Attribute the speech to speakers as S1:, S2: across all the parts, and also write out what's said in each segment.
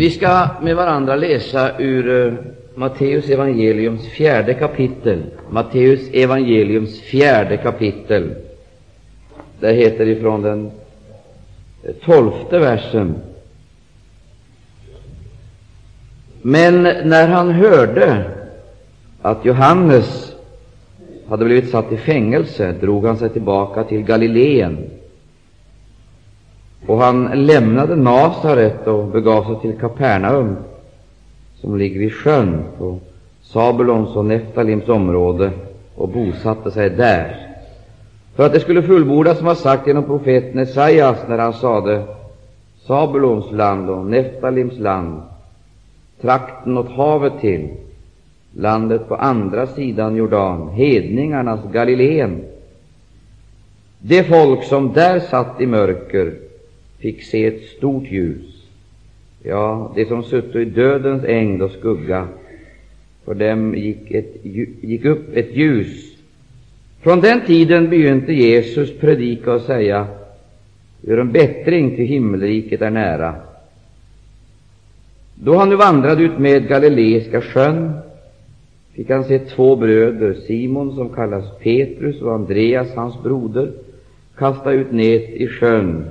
S1: Vi ska med varandra läsa ur eh, Matteus evangeliums fjärde kapitel. Matteus evangeliums fjärde kapitel. Där heter det ifrån den tolfte versen. Men när han hörde att Johannes hade blivit satt i fängelse drog han sig tillbaka till Galileen. Och han lämnade Nasaret och begav sig till Kapernaum, som ligger vid sjön på Sabulons och Neftalims område, och bosatte sig där. För att det skulle fullbordas som var sagt genom profeten Esaias när han sade Sabulons land och Neftalims land, trakten åt havet till, landet på andra sidan Jordan, hedningarnas Galileen. Det folk som där satt i mörker fick se ett stort ljus. Ja, det som suttit i dödens ängd och skugga, för dem gick, ett, gick upp ett ljus. Från den tiden begynte Jesus predika och säga, Gör en bättring till himmelriket är nära. Då han nu vandrade ut med Galileiska sjön fick han se två bröder, Simon som kallas Petrus och Andreas, hans broder, kasta ut nät i sjön,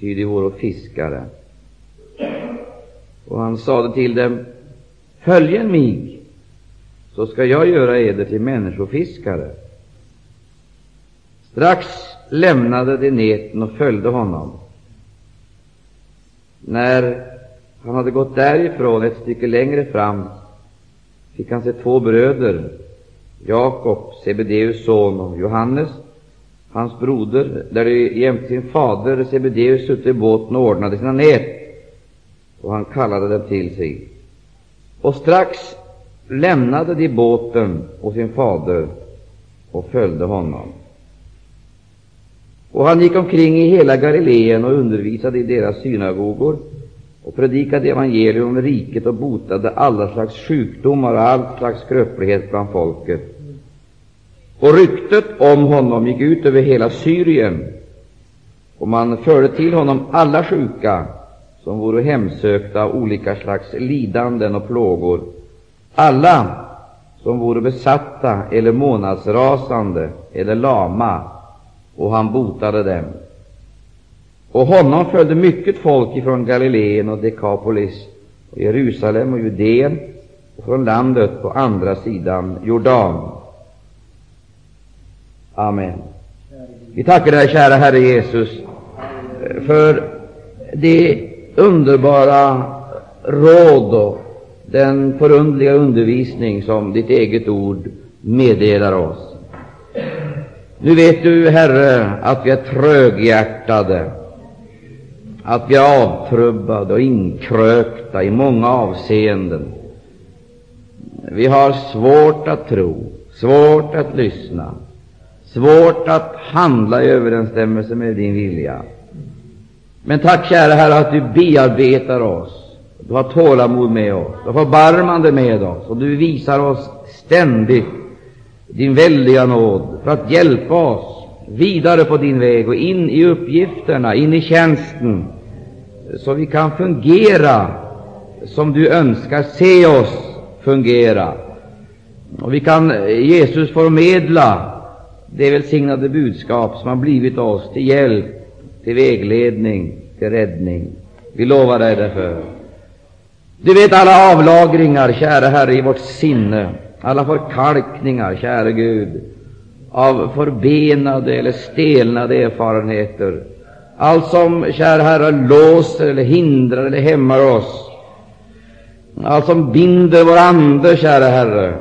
S1: ty de vore fiskare. Och han sade till dem, Följen mig, så skall jag göra eder till människofiskare. Strax lämnade de näten och följde honom. När han hade gått därifrån ett stycke längre fram fick han se två bröder, Jakob, Sebedeus son, och Johannes, hans broder, där de jämte sin fader Sebedeus suttit i båten och ordnade sina nät, och han kallade dem till sig. Och strax lämnade de båten och sin fader och följde honom. Och han gick omkring i hela Galileen och undervisade i deras synagogor och predikade evangelium om riket och botade alla slags sjukdomar och all slags skröplighet bland folket. Och ryktet om honom gick ut över hela Syrien, och man förde till honom alla sjuka som vore hemsökta av olika slags lidanden och plågor, alla som vore besatta eller månadsrasande eller lama, och han botade dem. Och honom följde mycket folk ifrån Galileen och Dekapolis och Jerusalem och Judeen och från landet på andra sidan Jordan. Amen. Vi tackar dig, kära Herre Jesus, för det underbara råd och den förundliga undervisning som ditt eget ord meddelar oss. Nu vet du, Herre, att vi är tröghjärtade, att vi är avtrubbade och inkrökta i många avseenden. Vi har svårt att tro, svårt att lyssna, svårt att handla i överensstämmelse med din vilja. Men tack, kära Herre, att du bearbetar oss. Du har tålamod med oss, du har förbarmande med oss, och du visar oss ständigt din väldiga nåd för att hjälpa oss vidare på din väg och in i uppgifterna, in i tjänsten, så vi kan fungera som du önskar se oss fungera. Och vi kan, eh, Jesus, förmedla det välsignade budskap som har blivit oss till hjälp, till vägledning, till räddning. Vi lovar dig därför. Du vet alla avlagringar, kära Herre, i vårt sinne, alla förkalkningar, käre Gud, av förbenade eller stelnade erfarenheter, allt som, kära Herre, låser eller hindrar eller hämmar oss, allt som binder vår ande, kära Herre,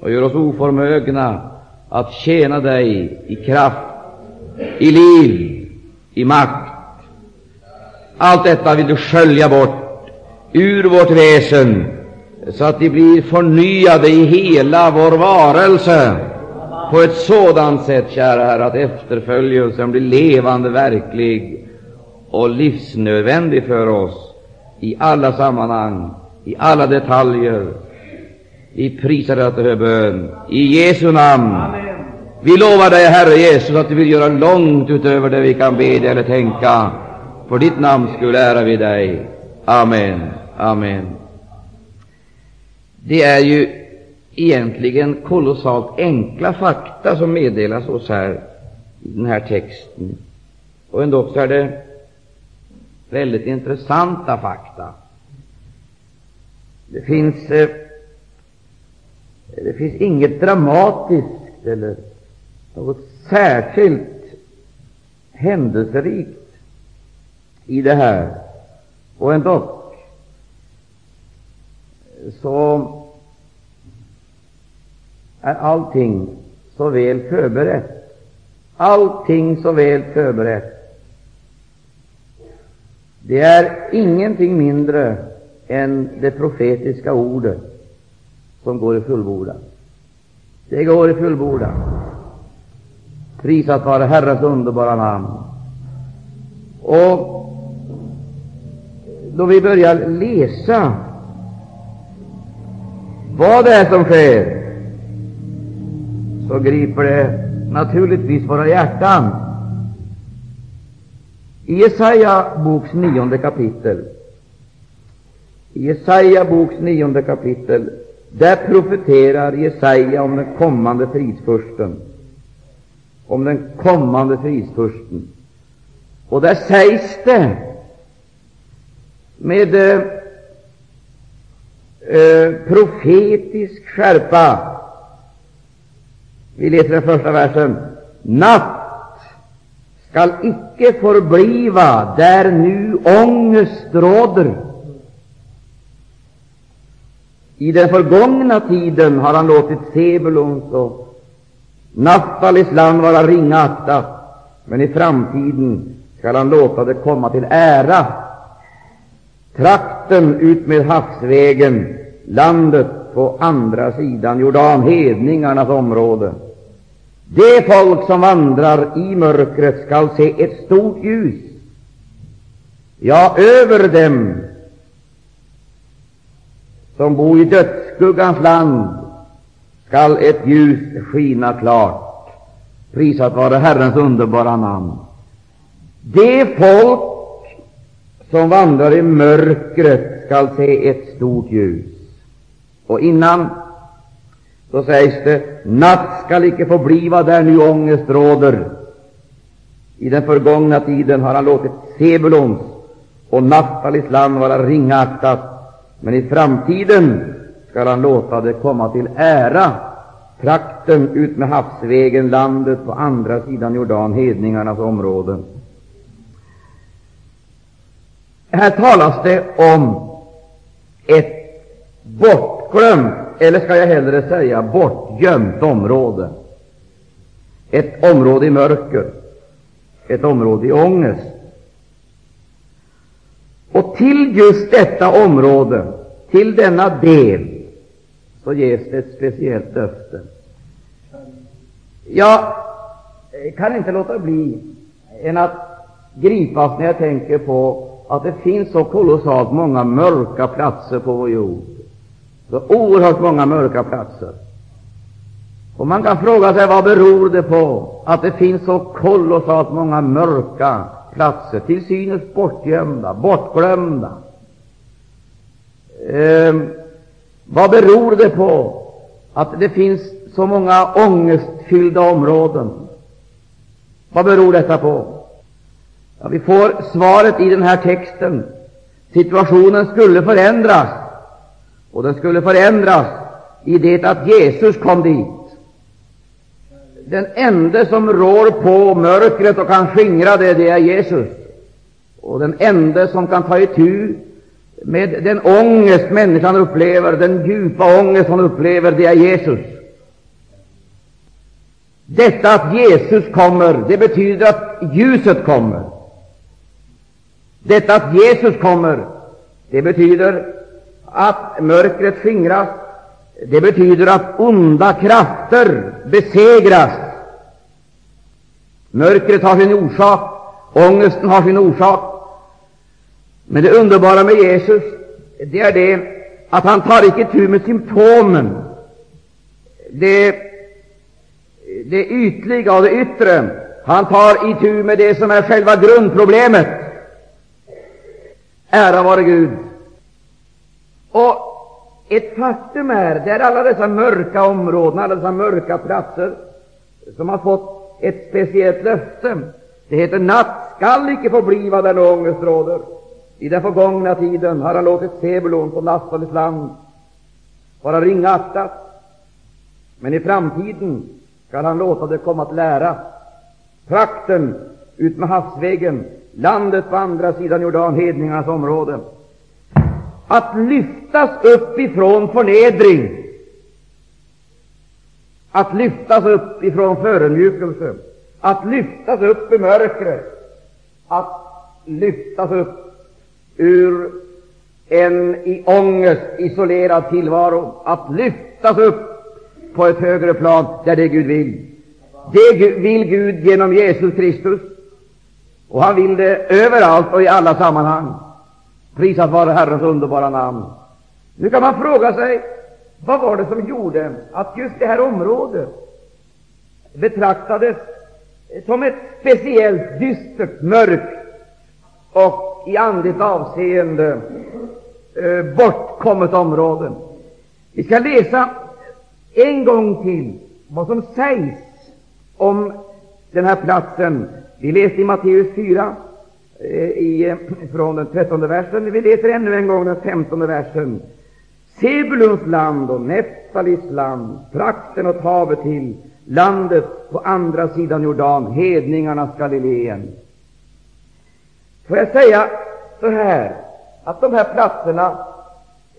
S1: och gör oss oförmögna att tjäna dig i kraft, i liv, i makt. Allt detta vill du skölja bort ur vårt väsen, så att vi blir förnyade i hela vår varelse på ett sådant sätt, kära Herre, att efterföljelsen blir levande, verklig och livsnödvändig för oss i alla sammanhang, i alla detaljer. Vi prisar dig till bön i Jesu namn. Vi lovar dig, Herre Jesus, att du vill göra långt utöver det vi kan bedja eller tänka. För ditt namn skull ärar vi dig. Amen. Amen. Det är ju egentligen kolossalt enkla fakta som meddelas oss här i den här texten. Och ändå så är det väldigt intressanta fakta. Det finns, eh, det finns inget dramatiskt eller något särskilt händelserikt i det här. Och ändå så är allting så väl förberett. Allting så väl förberett. Det är ingenting mindre än det profetiska ordet som går i fullbordan. Det går i fullbordan. Prisat vare Herrens underbara namn. Och då vi börjar läsa vad det är som sker, så griper det naturligtvis våra hjärtan. I Jesaja boks nionde kapitel, i Jesaja boks nionde kapitel, där profeterar Jesaja om den kommande fridsfursten, om den kommande fridsfursten. Och där sägs det med eh, eh, profetisk skärpa vi läser den första versen. Natt skall icke förbliva där nu ångest råder. I den förgångna tiden har han låtit Sebulons och Naftalis land vara ringaktat, men i framtiden skall han låta det komma till ära. Trakten ut med havsvägen, landet på andra sidan Jordan, hedningarnas område. Det folk som vandrar i mörkret skall se ett stort ljus. Ja, över dem som bor i dödsskuggans land skall ett ljus skina klart. Prisat vare Herrens underbara namn. Det folk som vandrar i mörkret skall se ett stort ljus. Och innan så sägs det natt skall icke få där nu ångest råder. I den förgångna tiden har han låtit Sebulons och Naftalis land vara ringaktat, men i framtiden skall han låta det komma till ära, trakten ut med havsvägen, landet på andra sidan Jordan, hedningarnas områden. Här talas det om ett bortglömt, eller skall jag hellre säga bortgömt område. Ett område i mörker, ett område i ångest. Och till just detta område, till denna del, så ges det ett speciellt löfte. Jag kan inte låta bli än att gripas när jag tänker på att det finns så kolossalt många mörka platser på vår jord. Så oerhört många mörka platser. Och man kan fråga sig vad beror det på att det finns så kolossalt många mörka platser, till synes bortgömda, bortglömda. Eh, vad beror det på att det finns så många ångestfyllda områden? Vad beror detta på? Ja, vi får svaret i den här texten. Situationen skulle förändras och den skulle förändras i det att Jesus kom dit. Den enda som rår på mörkret och kan skingra det, det är Jesus. Och den enda som kan ta itu med den ångest människan upplever, den djupa ångest hon upplever, det är Jesus. Detta att Jesus kommer, det betyder att ljuset kommer. Detta att Jesus kommer, det betyder att mörkret skingras. Det betyder att onda krafter besegras. Mörkret har sin orsak, ångesten har sin orsak. Men det underbara med Jesus, det är det att han tar icke tur med symptomen, det, det ytliga och det yttre. Han tar itu med det som är själva grundproblemet. Ära vare Gud Och ett faktum är, det är alla dessa mörka områden, alla dessa mörka platser, som har fått ett speciellt löfte. Det heter natt skall icke få bliva där ångest råder. I den förgångna tiden har han låtit Sebulon och Naftalis land vara ringaktat, men i framtiden skall han låta det komma att lära. Trakten ut med havsvägen, landet på andra sidan Jordan, hedningarnas område. Att lyftas upp ifrån förnedring, att lyftas upp ifrån förödmjukelse, att lyftas upp i mörkret, att lyftas upp ur en i ångest isolerad tillvaro, att lyftas upp på ett högre plan, där det Gud vill. Det vill Gud genom Jesus Kristus, och han vill det överallt och i alla sammanhang. Prisat vare Herrens underbara namn. Nu kan man fråga sig, vad var det som gjorde att just det här området betraktades som ett speciellt dystert, mörkt och i andligt avseende eh, bortkommet område? Vi skall läsa en gång till vad som sägs om den här platsen. Vi läste i Matteus 4, Eh, i, eh, från den 13 versen. Vi läser ännu en gång den 15 versen. Sebulons land och Neftalis land, trakten åt havet till, landet på andra sidan Jordan, hedningarnas Galileen. Får jag säga så här, att de här platserna,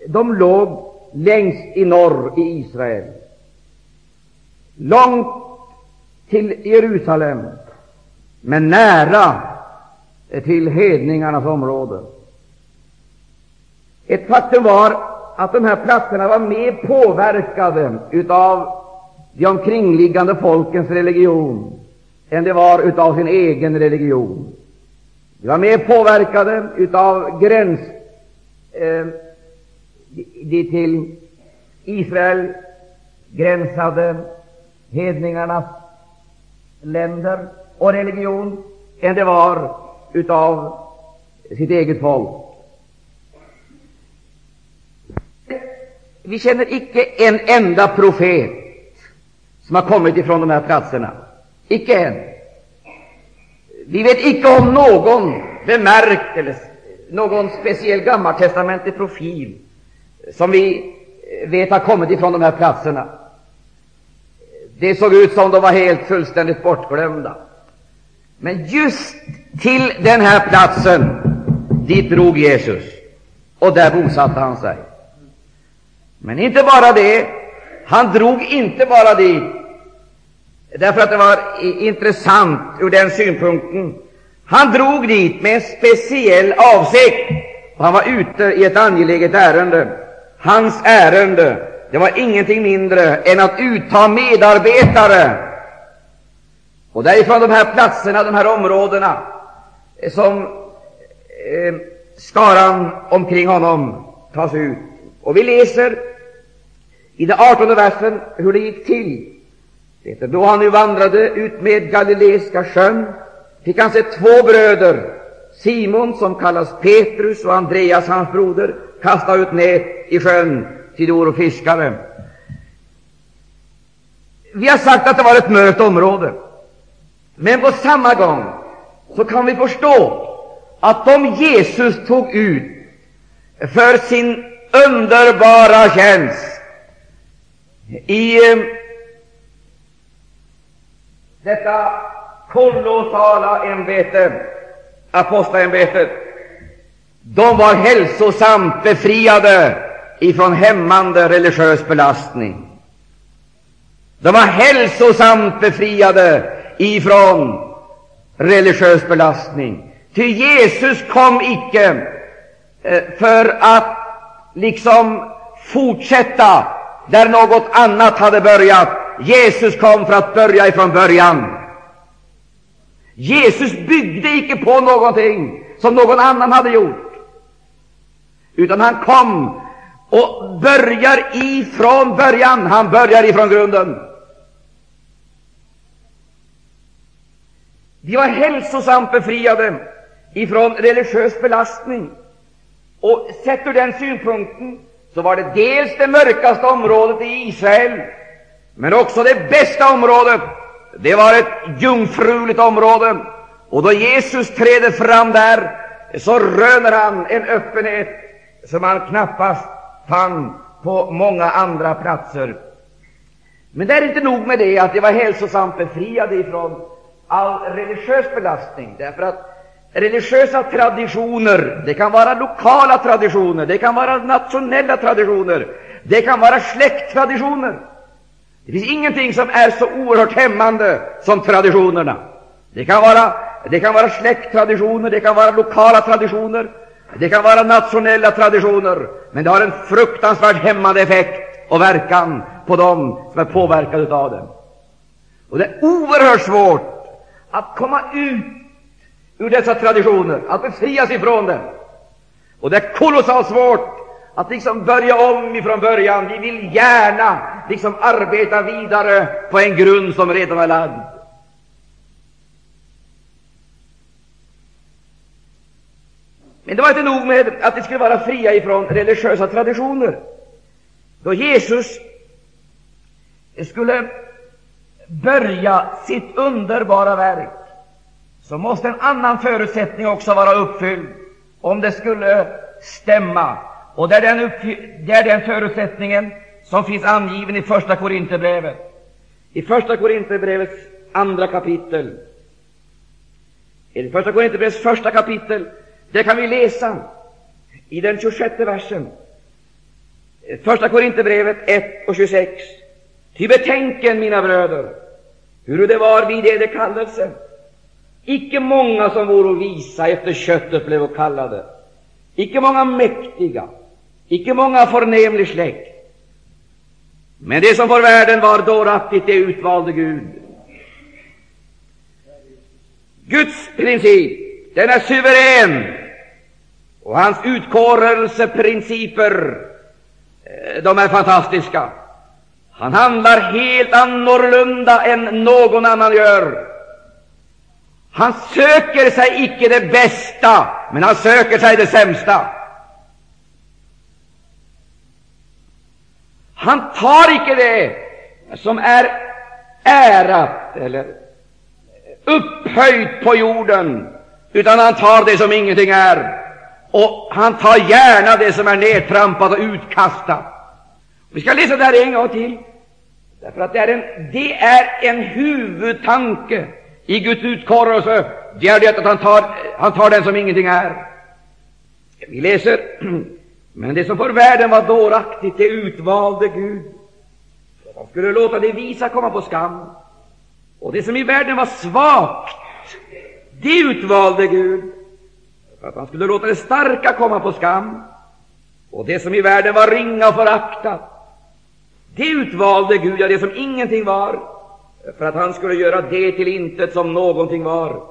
S1: de låg längst i norr i Israel långt till Jerusalem, men nära Eh, till hedningarnas område. Ett faktum var att de här platserna var mer påverkade utav de omkringliggande folkens religion än det var utav sin egen religion. De var mer påverkade utav gräns eh, de till Israel gränsade hedningarnas länder och religion än det var utav sitt eget folk. Vi känner icke en enda profet som har kommit ifrån de här platserna. Icke en. Vi vet icke om någon bemärkt eller någon speciell gammaltestamentlig profil som vi eh, vet har kommit ifrån de här platserna. Det såg ut som de var helt fullständigt bortglömda. Men just till den här platsen, dit drog Jesus, och där bosatte han sig. Men inte bara det, han drog inte bara dit därför att det var intressant ur den synpunkten. Han drog dit med en speciell avsikt, och han var ute i ett angeläget ärende. Hans ärende det var ingenting mindre än att utta medarbetare. Och därifrån de här platserna, de här områdena, eh, som eh, skaran omkring honom tas ut. Och vi läser i den artonde versen hur det gick till. Det då han nu vandrade ut med Galileiska sjön fick han se två bröder, Simon som kallas Petrus och Andreas hans broder, kasta ut nät i sjön till och fiskare. Vi har sagt att det var ett mörkt område, men på samma gång så kan vi förstå att om Jesus tog ut för sin underbara tjänst i eh, detta kolossala ämbete, apostlaämbetet, de var hälsosamt befriade ifrån hämmande religiös belastning. De var hälsosamt befriade ifrån religiös belastning. Ty Jesus kom icke eh, för att liksom fortsätta där något annat hade börjat. Jesus kom för att börja ifrån början. Jesus byggde icke på någonting som någon annan hade gjort, utan han kom och börjar ifrån början. Han börjar ifrån grunden. De var hälsosamt befriade ifrån religiös belastning. Och sett ur den synpunkten så var det dels det mörkaste området i Israel, men också det bästa området. Det var ett jungfruligt område. Och då Jesus träder fram där, så röner han en öppenhet som han knappast fann på många andra platser. Men det är inte nog med det att de var hälsosamt befriade ifrån all religiös belastning, därför att religiösa traditioner, det kan vara lokala traditioner, det kan vara nationella traditioner, det kan vara släkttraditioner. Det finns ingenting som är så oerhört hämmande som traditionerna. Det kan vara, det kan vara släkttraditioner, det kan vara lokala traditioner, det kan vara nationella traditioner, men det har en fruktansvärt hämmande effekt och verkan på dem som är påverkade av dem. Och det är oerhört svårt att komma ut ur dessa traditioner, att befrias ifrån dem. Och det är kolossalt svårt att liksom börja om ifrån början. Vi vill gärna liksom arbeta vidare på en grund som redan är lagd. Men det var inte nog med att de skulle vara fria ifrån religiösa traditioner. Då Jesus skulle börja sitt underbara verk, så måste en annan förutsättning också vara uppfylld om det skulle stämma. Och det är den, det är den förutsättningen som finns angiven i Första Korinthierbrevet. I Första Korinthierbrevets andra kapitel, i Första Korinthierbrevets första kapitel, där kan vi läsa i den 26 versen, Första Korinthierbrevet 1 och 26. Ty betänken, mina bröder, hur det var vid eder kallelse. Icke många som vore visa efter köttet blev kallade, icke många mäktiga, icke många förnämlig släkt. Men det som för världen var dåraktigt, det utvalde Gud. Guds princip, den är suverän, och hans utkårelseprinciper, eh, de är fantastiska. Han handlar helt annorlunda än någon annan gör. Han söker sig icke det bästa, men han söker sig det sämsta. Han tar icke det som är ärat eller upphöjt på jorden, utan han tar det som ingenting är. Och han tar gärna det som är nedtrampat och utkastat. Vi ska läsa det här en gång till, därför att det är en, det är en huvudtanke i Guds utkorrelse. Det är det att han tar, han tar den som ingenting är. Vi läser Men det som för världen var dåraktigt, det utvalde Gud för att han skulle låta det visa komma på skam. Och det som i världen var svagt, det utvalde Gud för att han skulle låta det starka komma på skam. Och det som i världen var ringa och föraktat, det utvalde Gud, ja, det som ingenting var, för att han skulle göra det till intet som någonting var.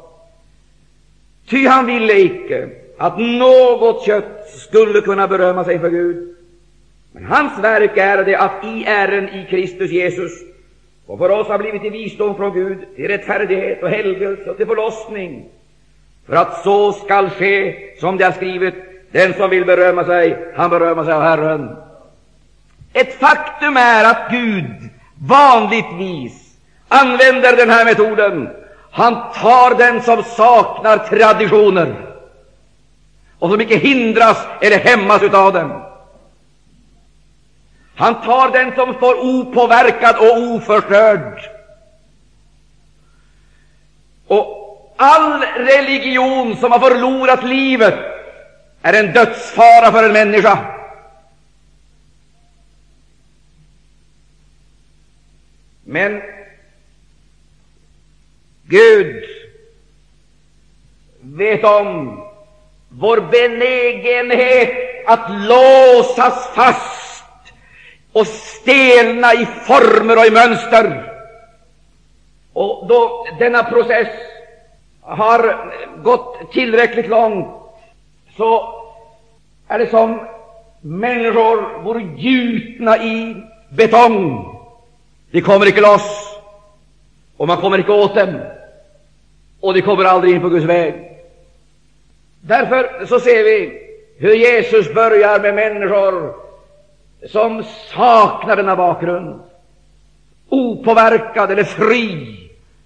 S1: Ty han ville icke att något kött skulle kunna berömma sig för Gud. Men hans verk är det att i ären i Kristus Jesus, och för oss har blivit till visdom från Gud, till rättfärdighet och helgelse och till förlossning, för att så skall ske som det har skrivit, den som vill berömma sig, han berömmer sig av Herren. Ett faktum är att Gud vanligtvis använder den här metoden. Han tar den som saknar traditioner och som icke hindras eller hämmas av dem. Han tar den som står opåverkad och oförstörd. Och all religion som har förlorat livet är en dödsfara för en människa. Men Gud vet om vår benägenhet att låsas fast och stelna i former och i mönster. Och då denna process har gått tillräckligt långt, så är det som människor vore gjutna i betong. De kommer icke loss, och man kommer icke åt dem, och de kommer aldrig in på Guds väg. Därför så ser vi hur Jesus börjar med människor som saknar denna bakgrund, opåverkad eller fri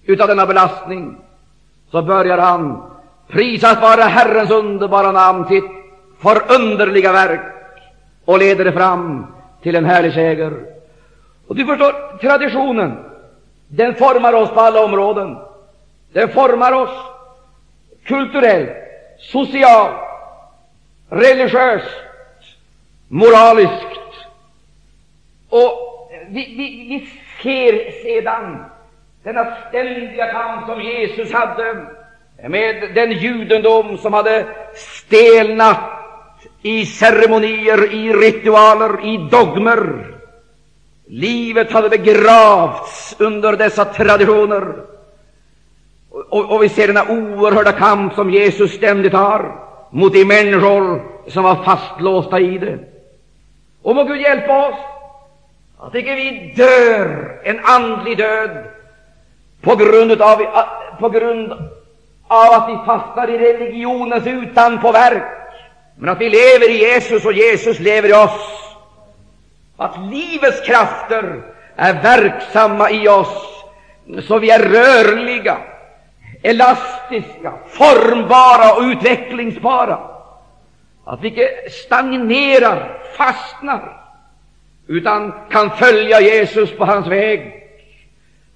S1: utav denna belastning, så börjar han prisat vara Herrens underbara namn, sitt förunderliga verk, och leder det fram till en härlig seger. Och du förstår, traditionen, den formar oss på alla områden. Den formar oss kulturellt, socialt, religiöst, moraliskt. Och vi, vi, vi ser sedan denna ständiga kamp som Jesus hade med den judendom som hade stelnat i ceremonier, i ritualer, i dogmer. Livet hade begravts under dessa traditioner. Och, och vi ser denna oerhörda kamp som Jesus ständigt har mot de människor som var fastlåsta i det. Och må Gud hjälpa oss att icke vi dör en andlig död på grund av, på grund av att vi fastnar i religionens utanpåverk, men att vi lever i Jesus och Jesus lever i oss. Att livets krafter är verksamma i oss, så vi är rörliga, elastiska, formbara och utvecklingsbara. Att vi inte stagnerar, fastnar, utan kan följa Jesus på hans väg.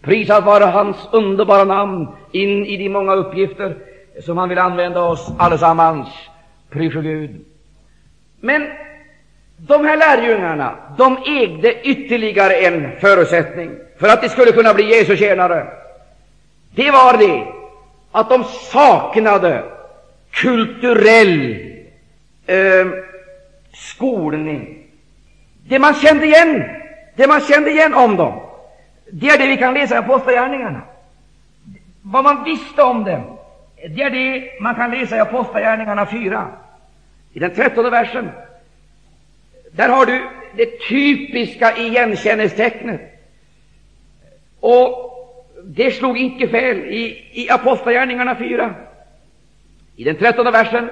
S1: Prisat vara hans underbara namn in i de många uppgifter som han vill använda oss allesammans. Pris för Gud. Men de här lärjungarna, de ägde ytterligare en förutsättning för att de skulle kunna bli Jesu tjänare. Det var det att de saknade kulturell eh, skolning. Det man kände igen, det man kände igen om dem, det är det vi kan läsa i Apostlagärningarna. Vad man visste om dem, det är det man kan läsa i Apostlagärningarna 4, i den trettonde versen. Där har du det typiska igenkänningstecknet. Och det slog icke fel i, i Apostlagärningarna 4. I den trettonde versen,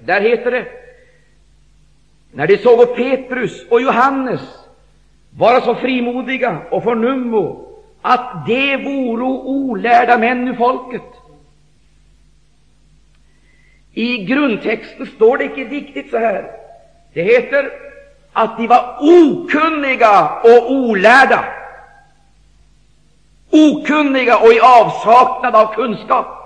S1: där heter det när de såg Petrus och Johannes vara så frimodiga och förnummo att de voro olärda män ur folket. I grundtexten står det icke riktigt så här. Det heter att de var okunniga och olärda. Okunniga och i avsaknad av kunskap.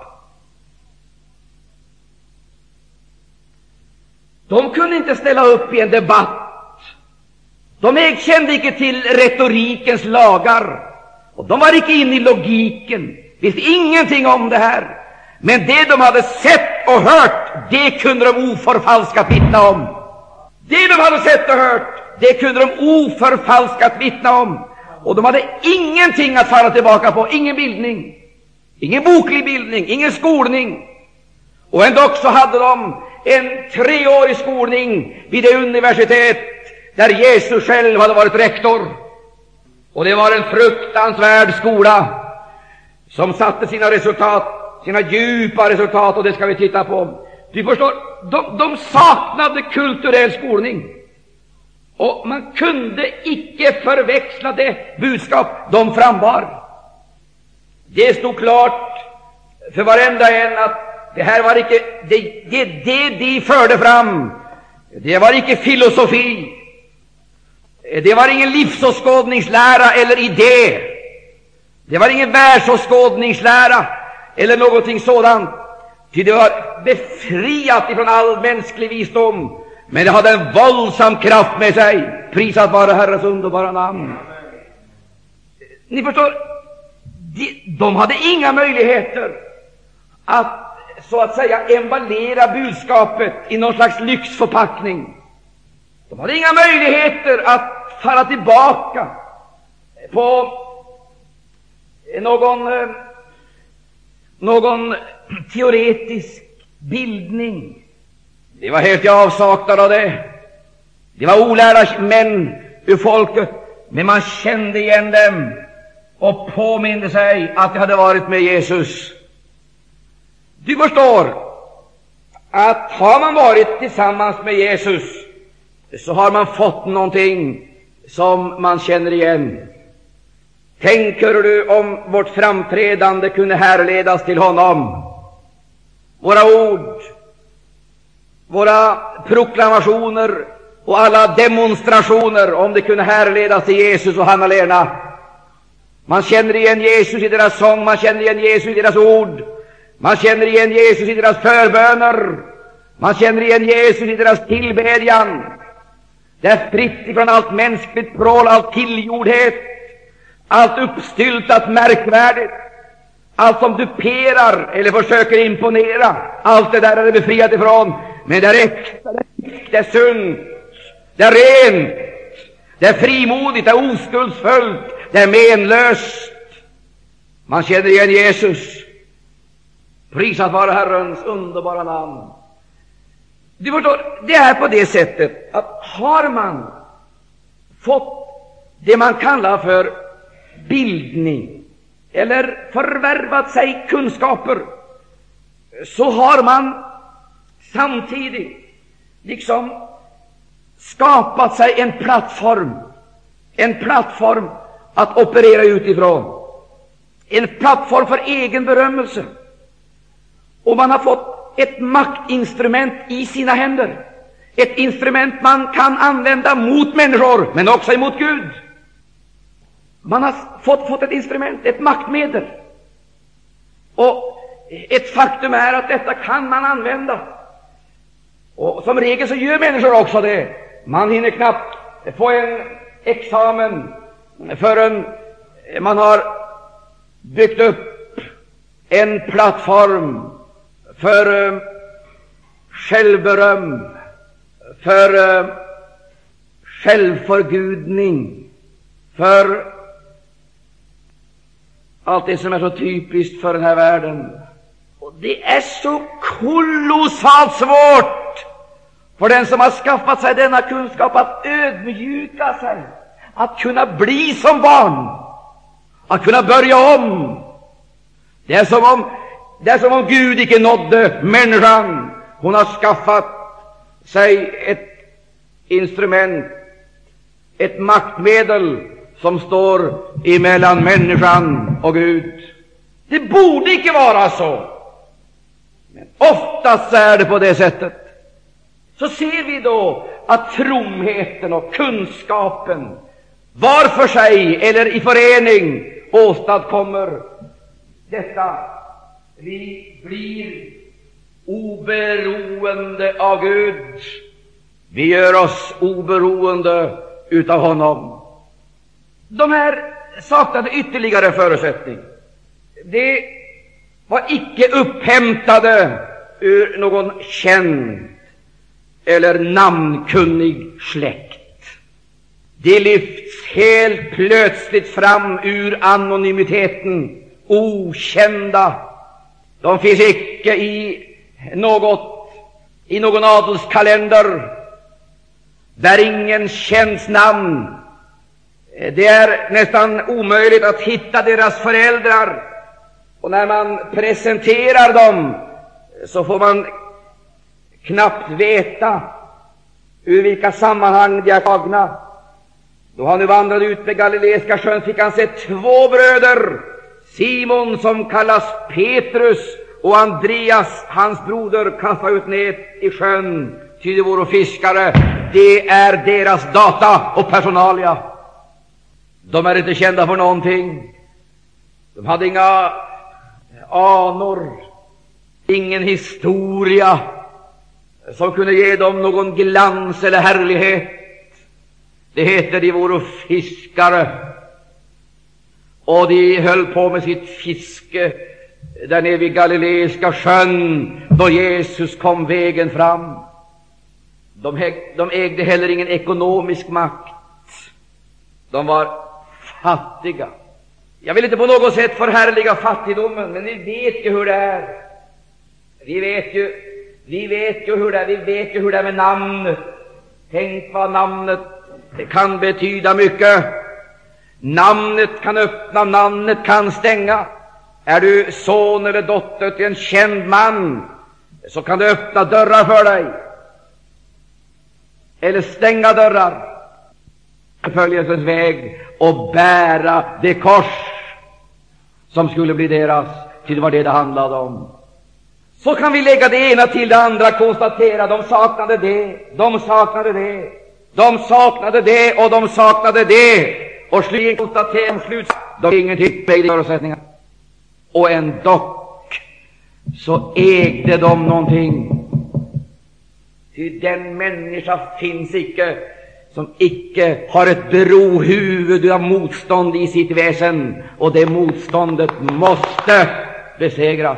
S1: De kunde inte ställa upp i en debatt. De kände icke till retorikens lagar, och de var icke inne i logiken, visste ingenting om det här. Men det de hade sett och hört, det kunde de oförfalskat vittna om. Det de hade sett och hört, det kunde de oförfalskat vittna om. Och de hade ingenting att falla tillbaka på, ingen bildning, ingen boklig bildning, ingen skolning. Och ändå så hade de en treårig skolning vid det universitet där Jesus själv hade varit rektor. Och det var en fruktansvärd skola som satte sina resultat, sina djupa resultat, och det ska vi titta på. Du förstår, de, de saknade kulturell skolning. Och man kunde icke förväxla det budskap de frambar. Det stod klart för varenda en att det här var icke, det, det, det de förde fram, det var icke filosofi, det var ingen livsåskådningslära eller idé, det var ingen världsåskådningslära eller någonting sådant, ty det var befriat ifrån all mänsklig visdom, men det hade en våldsam kraft med sig. Prisat vare Herrens underbara namn. Ni förstår, de, de hade inga möjligheter att så att säga emballera budskapet i någon slags lyxförpackning. De hade inga möjligheter att falla tillbaka på någon, eh, någon teoretisk bildning. De var helt i avsaknad av det. De var olärda män ur folket, men man kände igen dem och påminde sig att de hade varit med Jesus. Du förstår att har man varit tillsammans med Jesus så har man fått någonting som man känner igen. Tänker du om vårt framträdande kunde härledas till honom? Våra ord, våra proklamationer och alla demonstrationer, om det kunde härledas till Jesus och Hanna-Lena! Man känner igen Jesus i deras sång, man känner igen Jesus i deras ord, man känner igen Jesus i deras förböner, man känner igen Jesus i deras tillbedjan. Det är fritt ifrån allt mänskligt prål, all tillgjordhet, allt uppstyltat märkvärdigt, allt som duperar eller försöker imponera. Allt det där är det befriat ifrån. Men det är äkta, det är sunt, det är rent, det är frimodigt, det är oskuldsfullt, det är menlöst. Man känner igen Jesus. Prisat vare Herrens underbara namn. Du förstår, det är på det sättet att har man fått det man kallar för bildning eller förvärvat sig kunskaper, så har man samtidigt liksom skapat sig en plattform, en plattform att operera utifrån, en plattform för egen berömmelse. Och man har fått ett maktinstrument i sina händer, ett instrument man kan använda mot människor, men också emot Gud. Man har fått, fått ett instrument, ett maktmedel. Och ett faktum är att detta kan man använda. Och som regel så gör människor också det. Man hinner knappt få en examen förrän man har byggt upp en plattform för eh, självberöm, för eh, självförgudning, för allt det som är så typiskt för den här världen. Och det är så kolossalt svårt för den som har skaffat sig denna kunskap att ödmjuka sig, att kunna bli som barn, att kunna börja om. Det är som om, det är som om Gud icke nådde människan. Hon har skaffat sig ett instrument, ett maktmedel som står emellan människan och Gud. Det borde icke vara så, men oftast är det på det sättet. Så ser vi då att fromheten och kunskapen var för sig eller i förening åstadkommer detta. Vi blir oberoende av Gud. Vi gör oss oberoende utav honom. De här saknade ytterligare förutsättning. De var icke upphämtade ur någon känd eller namnkunnig släkt. De lyfts helt plötsligt fram ur anonymiteten, okända. De finns icke i något, i någon adelskalender, där ingen känns namn. Eh, det är nästan omöjligt att hitta deras föräldrar, och när man presenterar dem eh, så får man knappt veta ur vilka sammanhang de är tagna. Då han nu vandrade ut med Galileiska sjön fick han se två bröder, Simon som kallas Petrus och Andreas, hans broder, kasta ut nät i sjön, ty de vore fiskare. Det är deras data och personalia. De är inte kända för någonting. De hade inga anor, ingen historia som kunde ge dem någon glans eller härlighet. Det heter de vore fiskare, och de höll på med sitt fiske där nere vid Galileiska sjön då Jesus kom vägen fram. De, de ägde heller ingen ekonomisk makt. De var fattiga. Jag vill inte på något sätt förhärliga fattigdomen, men vi vet ju hur det är. Vi vet ju, vi vet ju hur det är, vi vet ju hur det är med namnet. Tänk vad namnet det kan betyda mycket. Namnet kan öppna, namnet kan stänga. Är du son eller dotter till en känd man, så kan det öppna dörrar för dig. eller stänga dörrar, förföljelsens väg och bära det kors som skulle bli deras, till det var det det handlade om. Så kan vi lägga det ena till det andra, konstatera de saknade det, de saknade det, de saknade det och de saknade det, och slutligen konstatera de slut, de ingenting med i förutsättningar. Och ändock så ägde de någonting. Ty den människa finns icke som icke har ett brohuvud av motstånd i sitt väsen, och det motståndet måste besegras.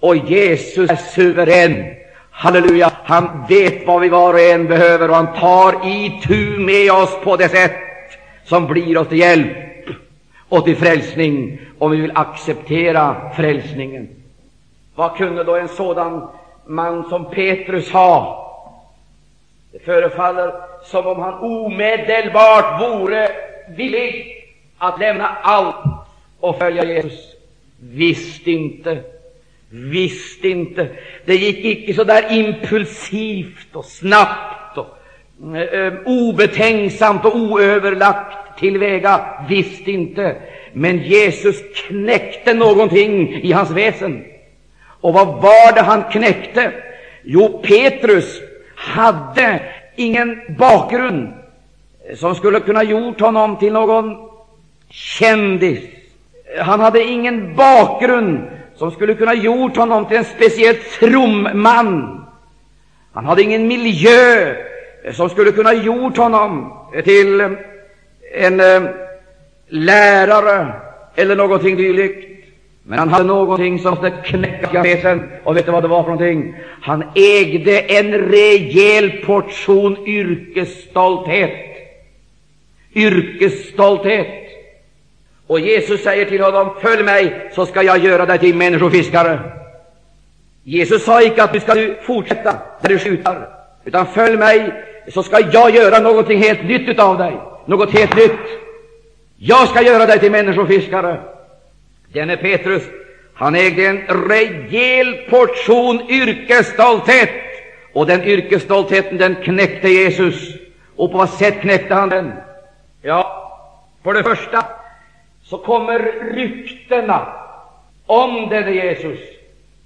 S1: Och Jesus är suverän. Halleluja! Han vet vad vi var och en behöver, och han tar itu med oss på det sätt som blir oss till hjälp och till frälsning, om vi vill acceptera frälsningen. Vad kunde då en sådan man som Petrus ha? Det förefaller som om han omedelbart vore villig att lämna allt och följa Jesus. Visst inte. Visst inte. Det gick icke så där impulsivt och snabbt och eh, eh obetänksamt och oöverlagt tillväga. Visst inte. Men Jesus knäckte någonting i hans väsen. Och vad var det han knäckte? Jo, Petrus hade ingen bakgrund som skulle kunna gjort honom till någon kändis. Han hade ingen bakgrund som skulle kunna gjort honom till en speciellt from man. Han hade ingen miljö som skulle kunna gjort honom till en eh, lärare eller någonting dylikt. Men han hade någonting som måste knäcka väsen. Och vet du vad det var för någonting? Han ägde en rejäl portion yrkesstolthet. Yrkesstolthet. Och Jesus säger till honom, följ mig, så ska jag göra dig till människofiskare. Jesus sa icke att du ska fortsätta där du slutar, utan följ mig, så ska jag göra någonting helt nytt av dig. Något helt nytt. Jag ska göra dig till människofiskare. Denne Petrus, han ägde en rejäl portion yrkesstolthet, och den yrkesstoltheten den knäckte Jesus. Och på vad sätt knäckte han den? Ja, för det första så kommer ryktena om denne Jesus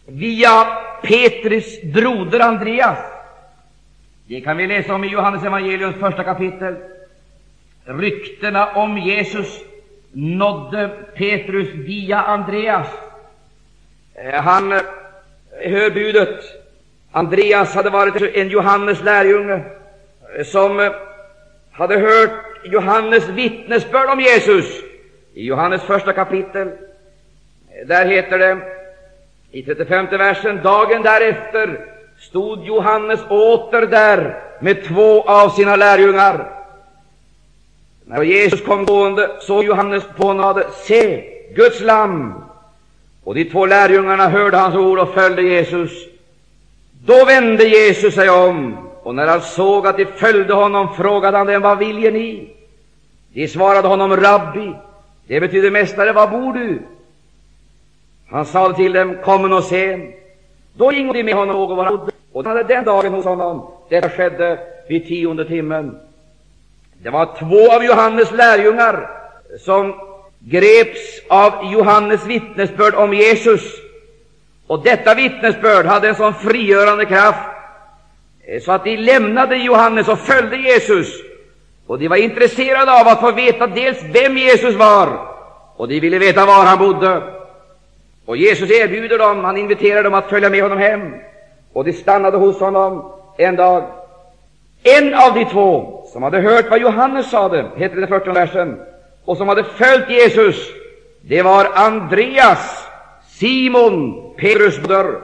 S1: via Petrus broder Andreas. Det kan vi läsa om i Johannes evangeliums första kapitel. Ryktena om Jesus nådde Petrus via Andreas. Eh, han eh, hör budet. Andreas hade varit en Johannes lärjunge eh, som hade hört Johannes vittnesbörd om Jesus. I Johannes första kapitel, där heter det i 35 versen, dagen därefter stod Johannes åter där med två av sina lärjungar. När Jesus kom gående såg Johannes på honom och se, Guds lam. Och de två lärjungarna hörde hans ord och följde Jesus. Då vände Jesus sig om, och när han såg att de följde honom frågade han dem, vad viljer ni? De svarade honom, Rabbi, det betyder mästare, var bor du? Han sade till dem, kom och se. Då gick de med honom och var och de hade den dagen hos honom. Detta skedde vid tionde timmen. Det var två av Johannes lärjungar som greps av Johannes vittnesbörd om Jesus. Och detta vittnesbörd hade en sån frigörande kraft eh, så att de lämnade Johannes och följde Jesus. Och de var intresserade av att få veta dels vem Jesus var, och de ville veta var han bodde. Och Jesus erbjuder dem, han inviterar dem att följa med honom hem. Och de stannade hos honom en dag. En av de två som hade hört vad Johannes sade, heter det i 40 versen, och som hade följt Jesus, det var Andreas, Simon, Petrus bror.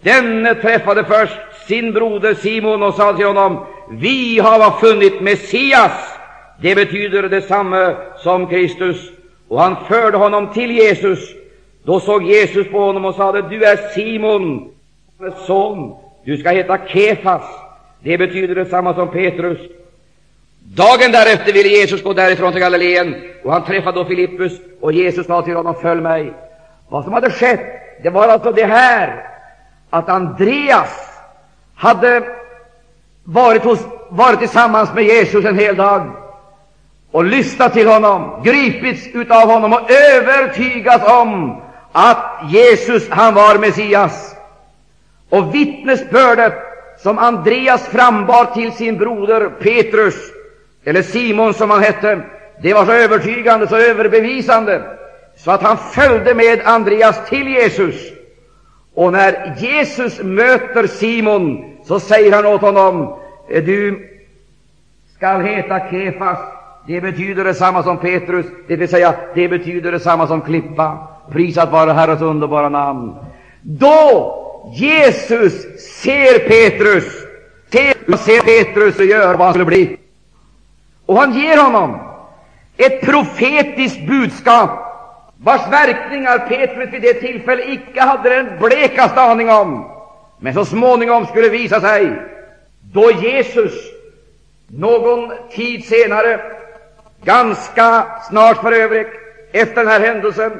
S1: Denne träffade först sin broder Simon och sa till honom, vi har funnit Messias. Det betyder detsamma som Kristus. Och han förde honom till Jesus. Då såg Jesus på honom och sade, du är Simon, son, du ska heta Kefas. Det betyder detsamma som Petrus. Dagen därefter ville Jesus gå därifrån till Galileen, och han träffade då Filippus, och Jesus sa till honom, följ mig. Vad som hade skett, det var alltså det här, att Andreas hade varit, hos, varit tillsammans med Jesus en hel dag och lyssnat till honom, gripits utav honom och övertygats om att Jesus, han var Messias. Och vittnesbördet som Andreas frambar till sin broder Petrus, eller Simon som han hette, det var så övertygande, så överbevisande, så att han följde med Andreas till Jesus. Och när Jesus möter Simon, så säger han åt honom, du skall heta Kefas. Det betyder detsamma som Petrus, det vill säga, det betyder detsamma som klippa. Prisat vare Herrens underbara namn. Då Jesus ser Petrus, ser, ser Petrus och gör vad han skulle bli. Och han ger honom ett profetiskt budskap, vars verkningar Petrus vid det tillfället icke hade den blekaste aning om, men så småningom skulle visa sig, då Jesus någon tid senare, ganska snart för övrigt, efter den här händelsen,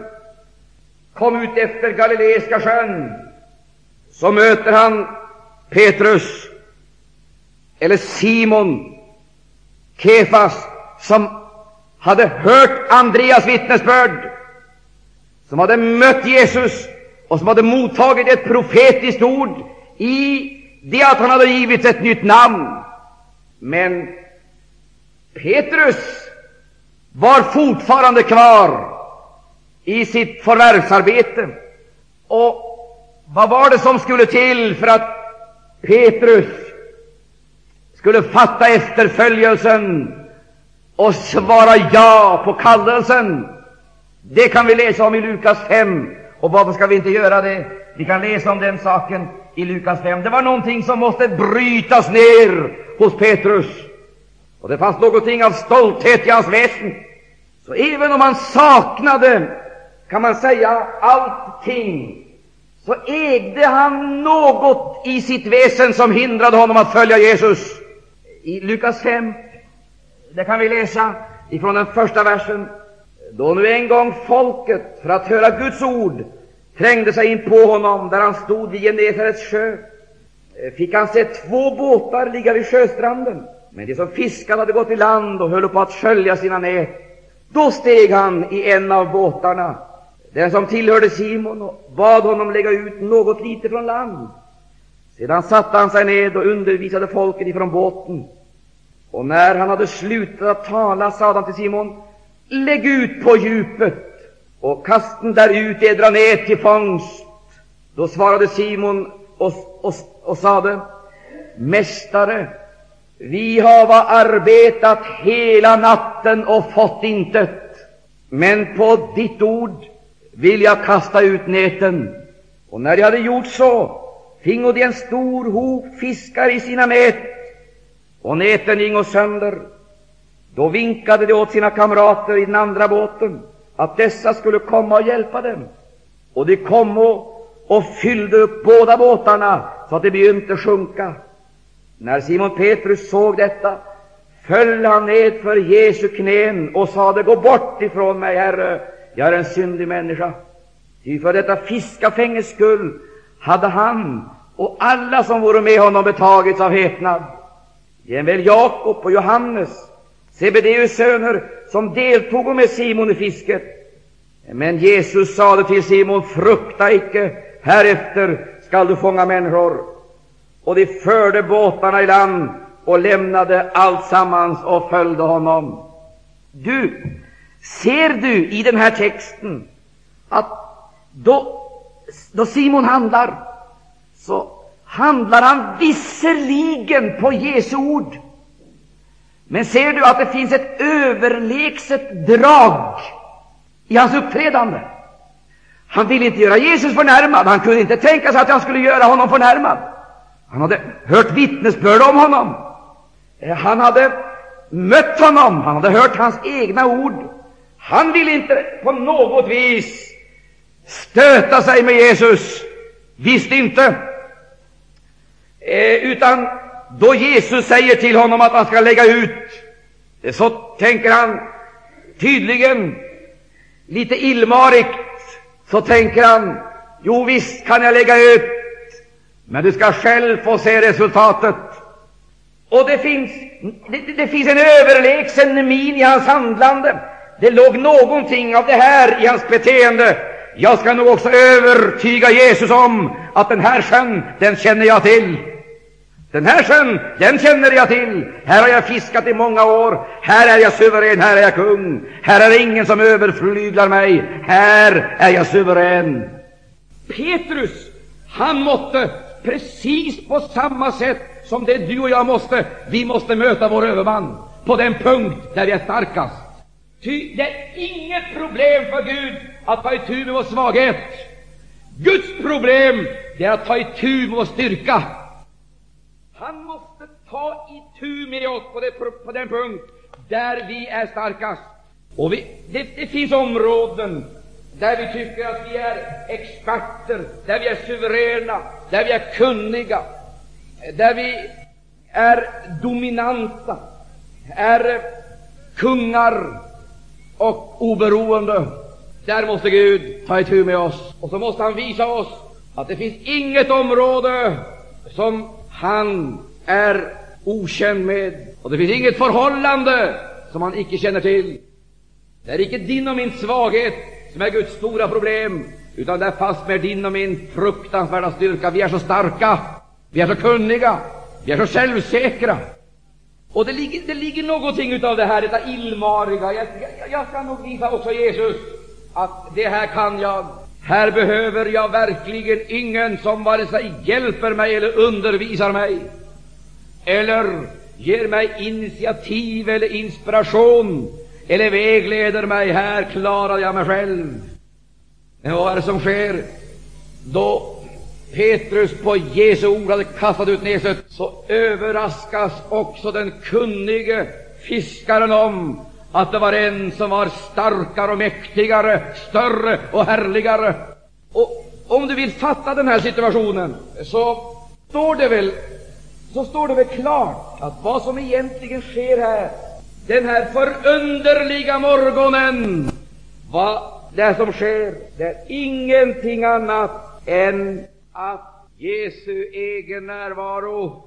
S1: kom ut efter Galileiska sjön, så möter han Petrus, eller Simon, Kefas, som hade hört Andreas vittnesbörd, som hade mött Jesus och som hade mottagit ett profetiskt ord i det att han hade givits ett nytt namn. Men Petrus var fortfarande kvar i sitt förvärvsarbete. Och vad var det som skulle till för att Petrus skulle fatta efterföljelsen och svara ja på kallelsen? Det kan vi läsa om i Lukas 5. Och varför ska vi inte göra det? Vi kan läsa om den saken i Lukas 5. Det var någonting som måste brytas ner hos Petrus. Och det fanns någonting av stolthet i hans väsen. Så även om han saknade, kan man säga, allting, så ägde han något i sitt väsen som hindrade honom att följa Jesus. I Lukas 5, där kan vi läsa ifrån den första versen. Då nu en gång folket, för att höra Guds ord, trängde sig in på honom där han stod vid Genesarets sjö, eh, fick han se två båtar ligga vid sjöstranden. Men de som fiskade hade gått i land och höll på att skölja sina nät. Då steg han i en av båtarna, den som tillhörde Simon, och bad honom lägga ut något lite från land. Sedan satte han sig ned och undervisade folket ifrån båten. Och när han hade slutat att tala sade han till Simon, lägg ut på djupet och kasten där ut edra ner till fångst. Då svarade Simon och, och, och sade, Mästare, vi hava arbetat hela natten och fått intet, men på ditt ord vill jag kasta ut näten. Och när de hade gjort så, fingo de en stor hop fiskar i sina nät, och näten gingo sönder. Då vinkade de åt sina kamrater i den andra båten att dessa skulle komma och hjälpa dem. Och de kom och, och fyllde upp båda båtarna så att de begynte sjunka. När Simon Petrus såg detta föll han ned för Jesu knän och sade, Gå bort ifrån mig, Herre, jag är en syndig människa. Ty för detta fiskafänges skull hade han och alla som vore med honom betagits av häpnad. Jämväl Jakob och Johannes, Sebedeus söner, som deltog med Simon i fisket. Men Jesus sade till Simon, frukta icke, härefter skall du fånga människor. Och de förde båtarna i land och lämnade alltsammans och följde honom. Du, ser du i den här texten att då, då Simon handlar, så handlar han visserligen på Jesu ord. Men ser du att det finns ett överlägset drag i hans uppträdande? Han ville inte göra Jesus förnärmad. Han kunde inte tänka sig att han skulle göra honom förnärmad. Han hade hört vittnesbörd om honom. Eh, han hade mött honom. Han hade hört hans egna ord. Han ville inte på något vis stöta sig med Jesus. Visst inte. Eh, utan då Jesus säger till honom att han ska lägga ut, så tänker han tydligen lite illmarigt, så tänker han, jo visst kan jag lägga ut, men du ska själv få se resultatet. Och det finns, det, det finns en överlägsen min i hans handlande. Det låg någonting av det här i hans beteende. Jag ska nog också övertyga Jesus om att den här sjön, den känner jag till. Den här sjön, den känner jag till. Här har jag fiskat i många år. Här är jag suverän, här är jag kung. Här är det ingen som överflyglar mig. Här är jag suverän. Petrus, han måtte precis på samma sätt som det du och jag måste, vi måste möta vår överman på den punkt där vi är starkast. Ty det är inget problem för Gud att ta itu med vår svaghet. Guds problem det är att ta itu med vår styrka. Han måste ta itu med oss på, det, på den punkt där vi är starkast. Och vi, det, det finns områden där vi tycker att vi är experter, där vi är suveräna, där vi är kunniga, där vi är dominanta, är kungar och oberoende. Där måste Gud ta itu med oss. Och så måste han visa oss att det finns inget område som han är okänd med. Och det finns inget förhållande som han icke känner till. Det är icke din och min svaghet som är Guds stora problem, utan det är fastmer din och min fruktansvärda styrka. Vi är så starka, vi är så kunniga, vi är så självsäkra. Och det ligger, det ligger någonting utav det här, detta illmariga. Jag, jag, jag ska nog visa också Jesus att det här kan jag. Här behöver jag verkligen ingen som vare sig hjälper mig eller undervisar mig, eller ger mig initiativ eller inspiration, eller vägleder mig. Här klarar jag mig själv. Men vad är det som sker då Petrus på Jesu ord hade kastat ut näset, så överraskas också den kunnige fiskaren om att det var en som var starkare och mäktigare, större och härligare. Och om du vill fatta den här situationen, så står det väl, så står det väl klart att vad som egentligen sker här, den här förunderliga morgonen, vad det som sker, det är ingenting annat än att Jesu egen närvaro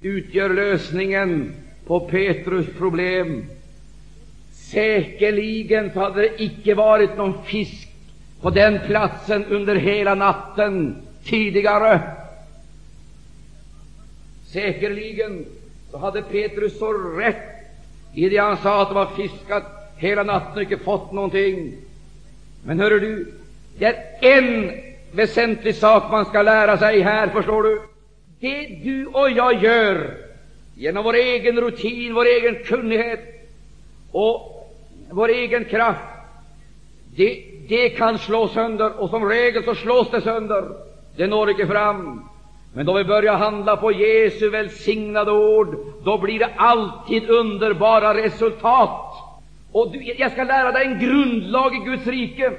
S1: utgör lösningen på Petrus problem. Säkerligen hade det icke varit någon fisk på den platsen under hela natten tidigare. Säkerligen så hade Petrus så rätt i det han sa att det var fiskat hela natten och icke fått någonting. Men hör du, det är en väsentlig sak man ska lära sig här, förstår du. Det du och jag gör genom vår egen rutin, vår egen kunnighet och vår egen kraft, det, det kan slås sönder, och som regel så slås det sönder. Det når icke fram. Men då vi börjar handla på Jesu välsignade ord, då blir det alltid underbara resultat. Och du, jag ska lära dig en grundlag i Guds rike.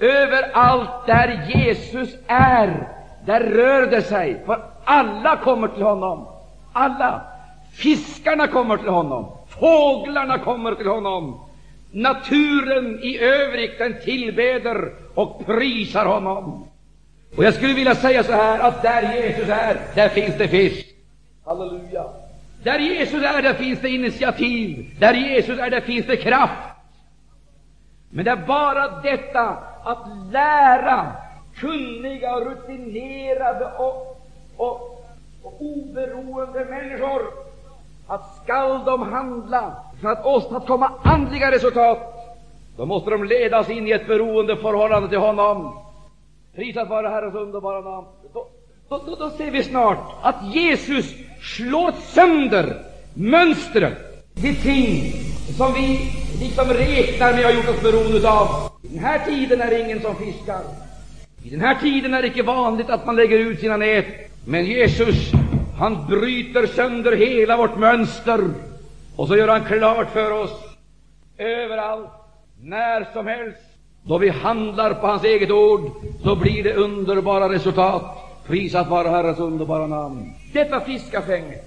S1: Överallt där Jesus är, där rör det sig, för alla kommer till honom. Alla. Fiskarna kommer till honom, fåglarna kommer till honom, naturen i övrigt den tillbeder och prisar honom. Och jag skulle vilja säga så här, att där Jesus är, där finns det fisk. Halleluja! Där Jesus är, där finns det initiativ. Där Jesus är, där finns det kraft. Men det är bara detta att lära kunniga, rutinerade och, och, och oberoende människor att skall de handla för att åstadkomma andliga resultat, då måste de ledas in i ett beroende förhållande till honom. Prisat vare Herrens underbara namn. Då, då, då, då ser vi snart att Jesus slår sönder mönstret, de ting som vi liksom räknar med och har gjort oss beroende av. I den här tiden är det ingen som fiskar. I den här tiden är det icke vanligt att man lägger ut sina nät. Men Jesus, han bryter sönder hela vårt mönster och så gör han klart för oss överallt, när som helst, då vi handlar på hans eget ord, så blir det underbara resultat. Prisat vara Herrens underbara namn. Detta fiskafänge,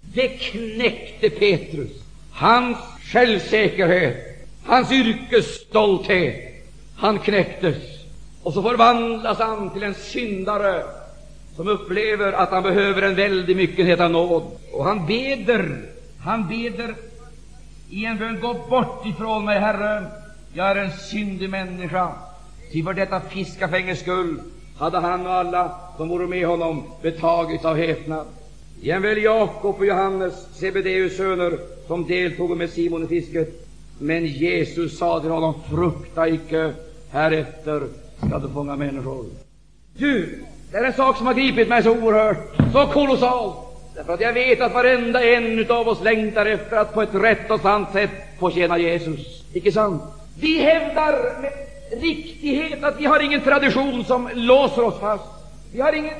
S1: det knäckte Petrus. Hans självsäkerhet, hans yrkesstolthet, han knäcktes. Och så förvandlas han till en syndare som upplever att han behöver en väldig myckenhet av nåd. Och han beder, han beder i en bön, gå bort ifrån mig, Herre, jag är en syndig människa. Ty för detta fiskafänges skull hade han och alla som vore med honom betagits av häpnad. Jämväl Jakob och Johannes, Sebedeus söner, som deltog med Simon i fisket. Men Jesus sa till honom, frukta icke, härefter skall du fånga människor. Du, det är en sak som har gripit mig så oerhört, så kolossalt. Därför att jag vet att varenda en av oss längtar efter att på ett rätt och sant sätt få tjäna Jesus. Icke sant? Vi hävdar med riktighet att vi har ingen tradition som låser oss fast. Vi har ingen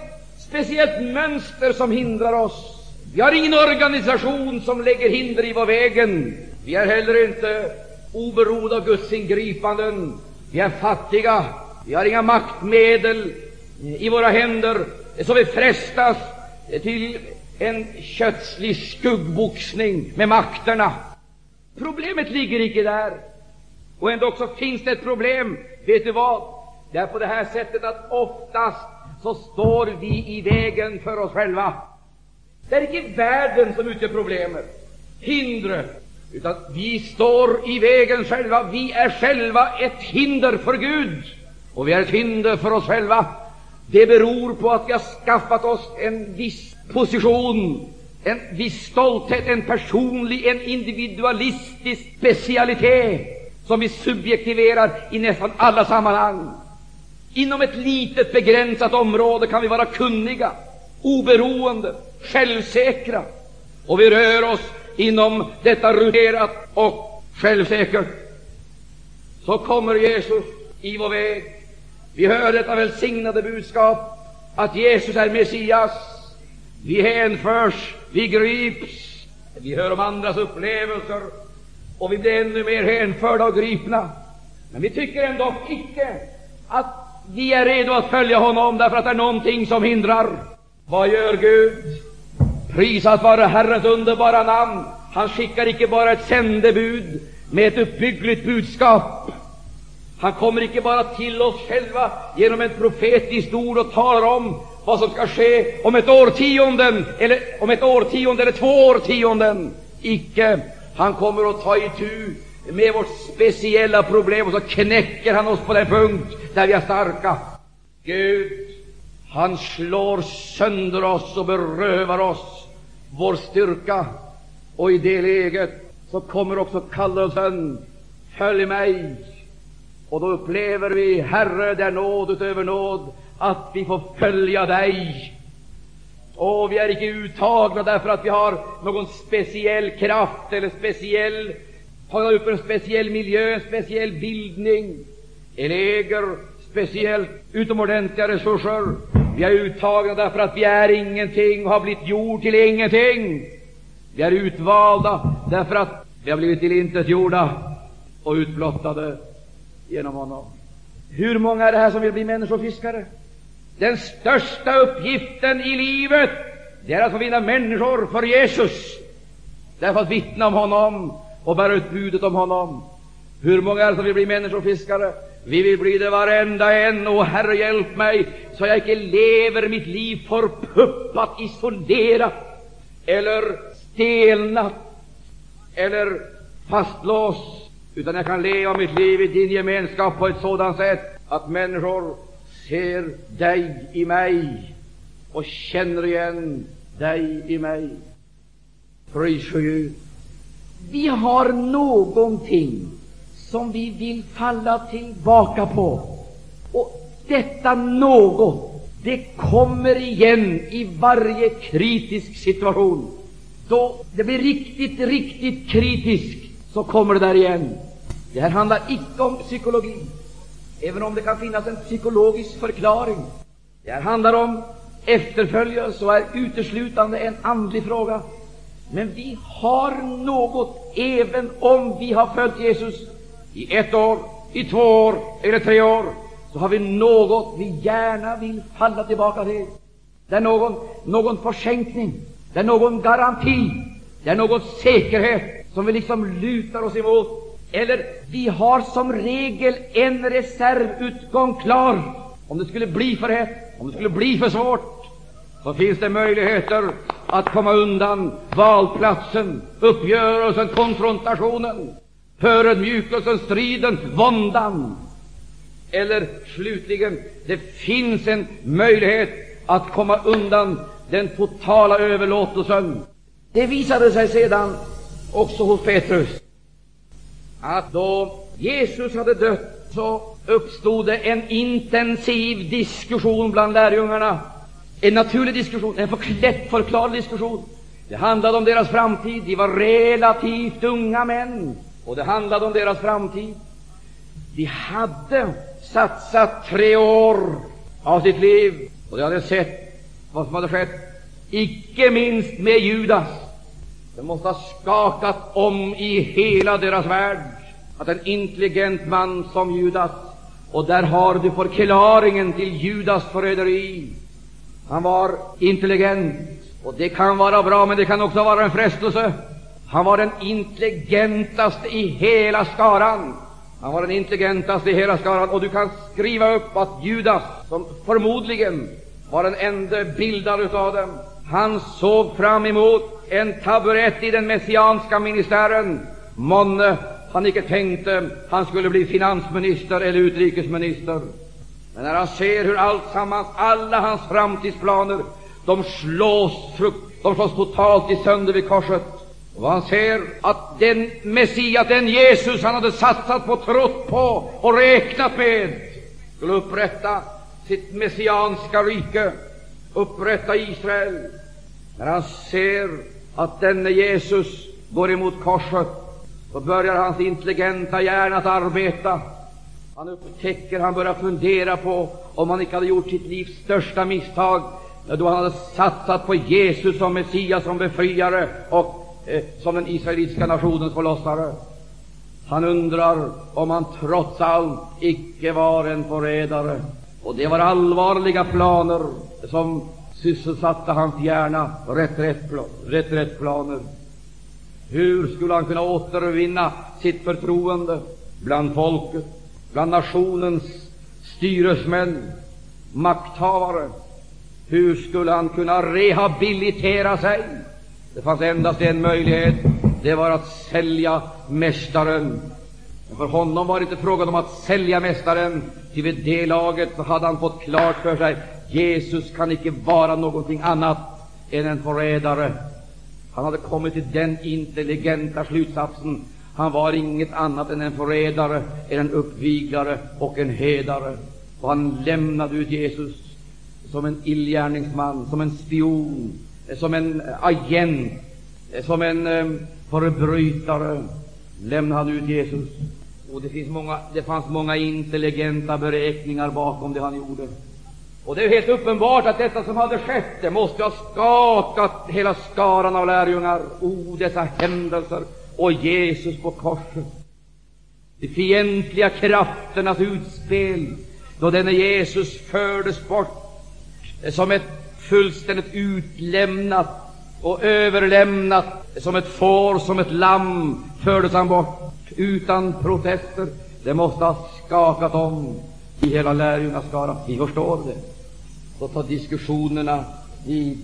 S1: speciellt mönster som hindrar oss. Vi har ingen organisation som lägger hinder i vår vägen. Vi är heller inte oberoende av Guds ingripanden. Vi är fattiga. Vi har inga maktmedel i våra händer så vi frestas till en kötslig skuggboxning med makterna. Problemet ligger icke där. Och ändå också finns det ett problem. Vet du vad? Det är på det här sättet att oftast så står vi i vägen för oss själva. Det är icke världen som utgör problemet, hindret, utan vi står i vägen själva. Vi är själva ett hinder för Gud, och vi är ett hinder för oss själva. Det beror på att vi har skaffat oss en viss position, en viss stolthet, en personlig, en individualistisk specialitet som vi subjektiverar i nästan alla sammanhang. Inom ett litet begränsat område kan vi vara kunniga, oberoende, självsäkra, och vi rör oss inom detta ruterat och självsäkert. Så kommer Jesus i vår väg. Vi hör detta välsignade budskap att Jesus är Messias. Vi hänförs, vi grips, vi hör om andras upplevelser och vi blir ännu mer hänförda och gripna. Men vi tycker ändå icke att vi är redo att följa honom därför att det är någonting som hindrar. Vad gör Gud? Prisat vare Herrens underbara namn. Han skickar icke bara ett sändebud med ett uppbyggligt budskap. Han kommer icke bara till oss själva genom ett profetiskt ord och talar om vad som ska ske om ett årtionde, eller om ett årtionde eller två årtionden. Icke. Han kommer att ta itu med vårt speciella problem och så knäcker han oss på den punkt där vi är starka. Gud, han slår sönder oss och berövar oss vår styrka. Och i det läget så kommer också kallelsen Följ mig. Och då upplever vi, Herre, det är nåd utöver nåd, att vi får följa dig. Och vi är icke uttagna därför att vi har någon speciell kraft eller speciell, tagit upp en speciell miljö, en speciell bildning, eller äger speciellt utomordentliga resurser. Vi är uttagna därför att vi är ingenting och har blivit gjord till ingenting. Vi är utvalda därför att vi har blivit tillintetgjorda och utblottade genom honom. Hur många är det här som vill bli människofiskare? Den största uppgiften i livet, det är att få vinna människor för Jesus. Därför att vittna om honom och bära ut budet om honom. Hur många är det som vill bli människofiskare? Vi vill bli det varenda en. Och Herre, hjälp mig så jag icke lever mitt liv förpuppat, isolerat eller stelnat eller fastlåst, utan jag kan leva mitt liv i din gemenskap på ett sådant sätt att människor ser dig i mig och känner igen dig i mig. Pris för Gud. Vi har någonting som vi vill falla tillbaka på. Och detta något, det kommer igen i varje kritisk situation. Då det blir riktigt, riktigt kritiskt, så kommer det där igen. Det här handlar icke om psykologi, även om det kan finnas en psykologisk förklaring. Det här handlar om efterföljelse och är uteslutande en andlig fråga. Men vi har något, även om vi har följt Jesus i ett år, i två år eller tre år, så har vi något vi gärna vill falla tillbaka till. Det är någon, någon försänkning, det är någon garanti, det är någon säkerhet som vi liksom lutar oss emot. Eller vi har som regel en reservutgång klar om det skulle bli för hett, om det skulle bli för svårt, så finns det möjligheter att komma undan valplatsen, uppgörelsen, konfrontationen, förödmjukelsen, striden, våndan. Eller slutligen, det finns en möjlighet att komma undan den totala överlåtelsen. Det visade sig sedan också hos Petrus att då Jesus hade dött så uppstod det en intensiv diskussion bland lärjungarna. En naturlig diskussion, en lättförklarlig diskussion. Det handlade om deras framtid. De var relativt unga män, och det handlade om deras framtid. De hade satsat tre år av sitt liv, och de hade sett vad som hade skett, icke minst med Judas. Det måste ha skakat om i hela deras värld att en intelligent man som Judas, och där har du förklaringen till Judas förräderi. Han var intelligent, och det kan vara bra, men det kan också vara en frestelse. Han var den intelligentaste i hela skaran. Han var den intelligentaste i hela skaran, och du kan skriva upp att Judas, som förmodligen var den enda bildaren av dem, han såg fram emot en taburett i den messianska ministären. Månne han icke tänkte han skulle bli finansminister eller utrikesminister. Men när han ser hur alltsammans, alla hans framtidsplaner, de slås, de slås totalt i sönder vid korset, och han ser att den Messias, den Jesus han hade satsat på, trott på och räknat med, skulle upprätta sitt messianska rike, upprätta Israel. När han ser att denne Jesus går emot korset, då börjar hans intelligenta hjärna att arbeta. Han upptäcker, han börjar fundera på om han inte hade gjort sitt livs största misstag då han hade satsat på Jesus som Messias, som befriare och eh, som den israeliska nationens förlossare. Han undrar om han trots allt icke var en förrädare. Och det var allvarliga planer som sysselsatte hans hjärna, reträttplaner. Hur skulle han kunna återvinna sitt förtroende bland folket, bland nationens styresmän, makthavare? Hur skulle han kunna rehabilitera sig? Det fanns endast en möjlighet, det var att sälja Mästaren. Men för honom var det inte frågan om att sälja Mästaren, ty vid det laget så hade han fått klart för sig Jesus kan icke vara någonting annat än en förrädare. Han hade kommit till den intelligenta slutsatsen han var inget annat än en förrädare, en uppviglare och en hedare. Och han lämnade ut Jesus som en illgärningsman, som en spion, som en agent, som en eh, förbrytare. Lämnade han ut Jesus. Och det, finns många, det fanns många intelligenta beräkningar bakom det han gjorde. Och det är helt uppenbart att detta som hade skett, det måste ha skakat hela skaran av lärjungar. O, oh, dessa händelser och Jesus på korset. De fientliga krafternas utspel, då denne Jesus fördes bort som ett fullständigt utlämnat och överlämnat, som ett får, som ett lamm, fördes han bort utan protester. Det måste ha skakat om i hela lärjungaskaran. Vi förstår det. Så tar diskussionerna vid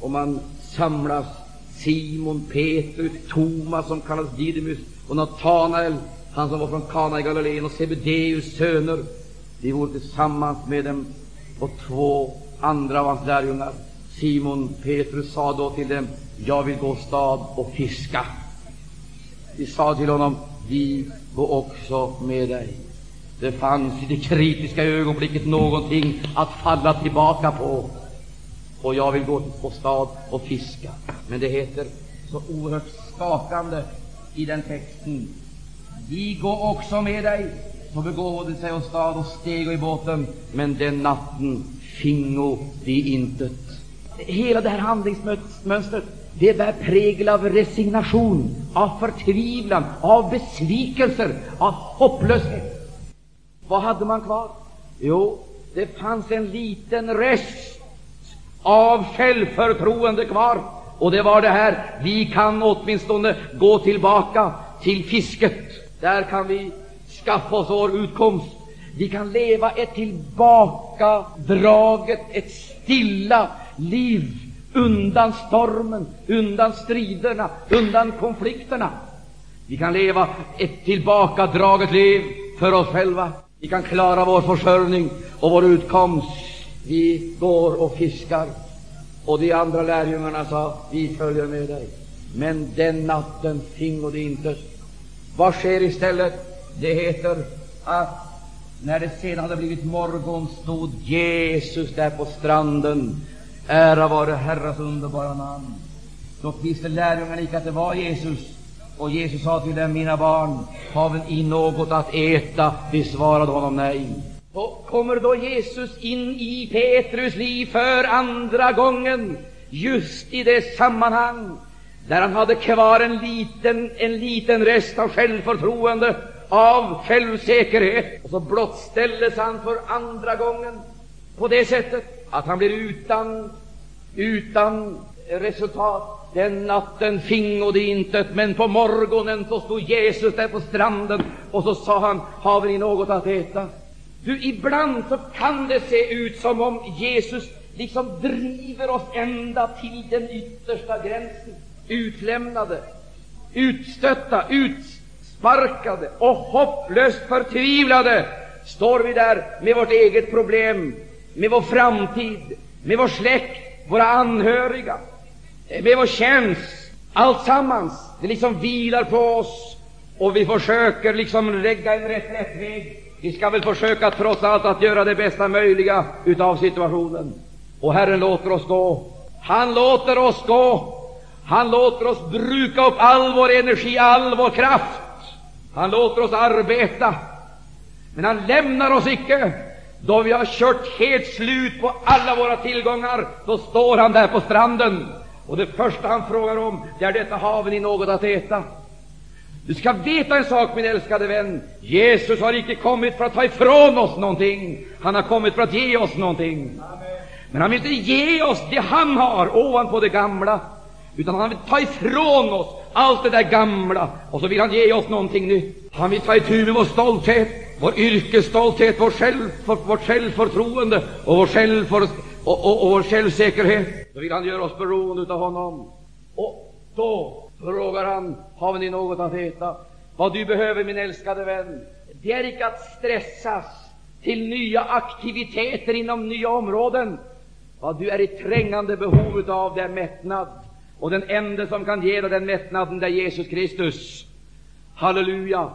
S1: och man samlas. Simon, Petrus, Thomas som kallas Didymus och Natanael, han som var från Kana i Galileen, och Sebedeus söner. De vore tillsammans med dem och två andra av hans lärjungar. Simon Petrus sa då till dem, jag vill gå stad och fiska. De sa till honom, vi går också med dig. Det fanns i det kritiska ögonblicket någonting att falla tillbaka på. Och jag vill gå på stad och fiska. Men det heter så oerhört skakande i den texten. Vi går också med dig. Så begåvade sig och stad och steg i båten, men den natten fingo de intet. Hela det här handlingsmönstret det bär prägel av resignation, av förtvivlan, av besvikelser, av hopplöshet. Vad hade man kvar? Jo, det fanns en liten rest av självförtroende kvar. Och det var det här, vi kan åtminstone gå tillbaka till fisket. Där kan vi skaffa oss vår utkomst. Vi kan leva ett tillbakadraget, ett stilla, liv undan stormen, undan striderna, undan konflikterna. Vi kan leva ett tillbakadraget liv för oss själva. Vi kan klara vår försörjning och vår utkomst. Vi går och fiskar. Och de andra lärjungarna sa, vi följer med dig. Men den natten fingo de inte. Vad sker istället? Det heter att när det sedan hade blivit morgon stod Jesus där på stranden. Ära vare Herrens underbara namn. Då visste lärjungarna icke att det var Jesus. Och Jesus sa till dem, mina barn, har ni något att äta? De svarade honom nej. Och kommer då Jesus in i Petrus liv för andra gången, just i det sammanhang där han hade kvar en liten, en liten rest av självförtroende, av självsäkerhet. Och så blottställdes han för andra gången på det sättet att han blir utan, utan resultat. Den natten fingo de intet, men på morgonen så stod Jesus där på stranden och så sa han, har ni något att äta? Du, ibland så kan det se ut som om Jesus liksom driver oss ända till den yttersta gränsen. Utlämnade, utstötta, utsparkade och hopplöst förtvivlade står vi där med vårt eget problem, med vår framtid, med vår släkt, våra anhöriga, med vår tjänst. Alltsammans, det liksom vilar på oss och vi försöker liksom lägga en reträttväg vi ska väl försöka trots allt att göra det bästa möjliga utav situationen. Och Herren låter oss gå. Han låter oss gå. Han låter oss bruka upp all vår energi, all vår kraft. Han låter oss arbeta. Men han lämnar oss icke. Då vi har kört helt slut på alla våra tillgångar, då står han där på stranden. Och det första han frågar om, det är detta, har ni något att äta? Du ska veta en sak, min älskade vän. Jesus har icke kommit för att ta ifrån oss någonting. Han har kommit för att ge oss någonting. Men han vill inte ge oss det han har ovanpå det gamla, utan han vill ta ifrån oss allt det där gamla, och så vill han ge oss någonting nytt. Han vill ta itu med vår stolthet, vår yrkesstolthet, vår själv, vårt självförtroende och vår, självför, och, och, och vår självsäkerhet. Då vill han göra oss beroende av honom. Och då frågar han, har ni något att äta? Vad du behöver, min älskade vän, det är icke att stressas till nya aktiviteter inom nya områden. Vad du är i trängande behov av, det är mättnad. Och den enda som kan ge dig den mättnaden, det är Jesus Kristus. Halleluja!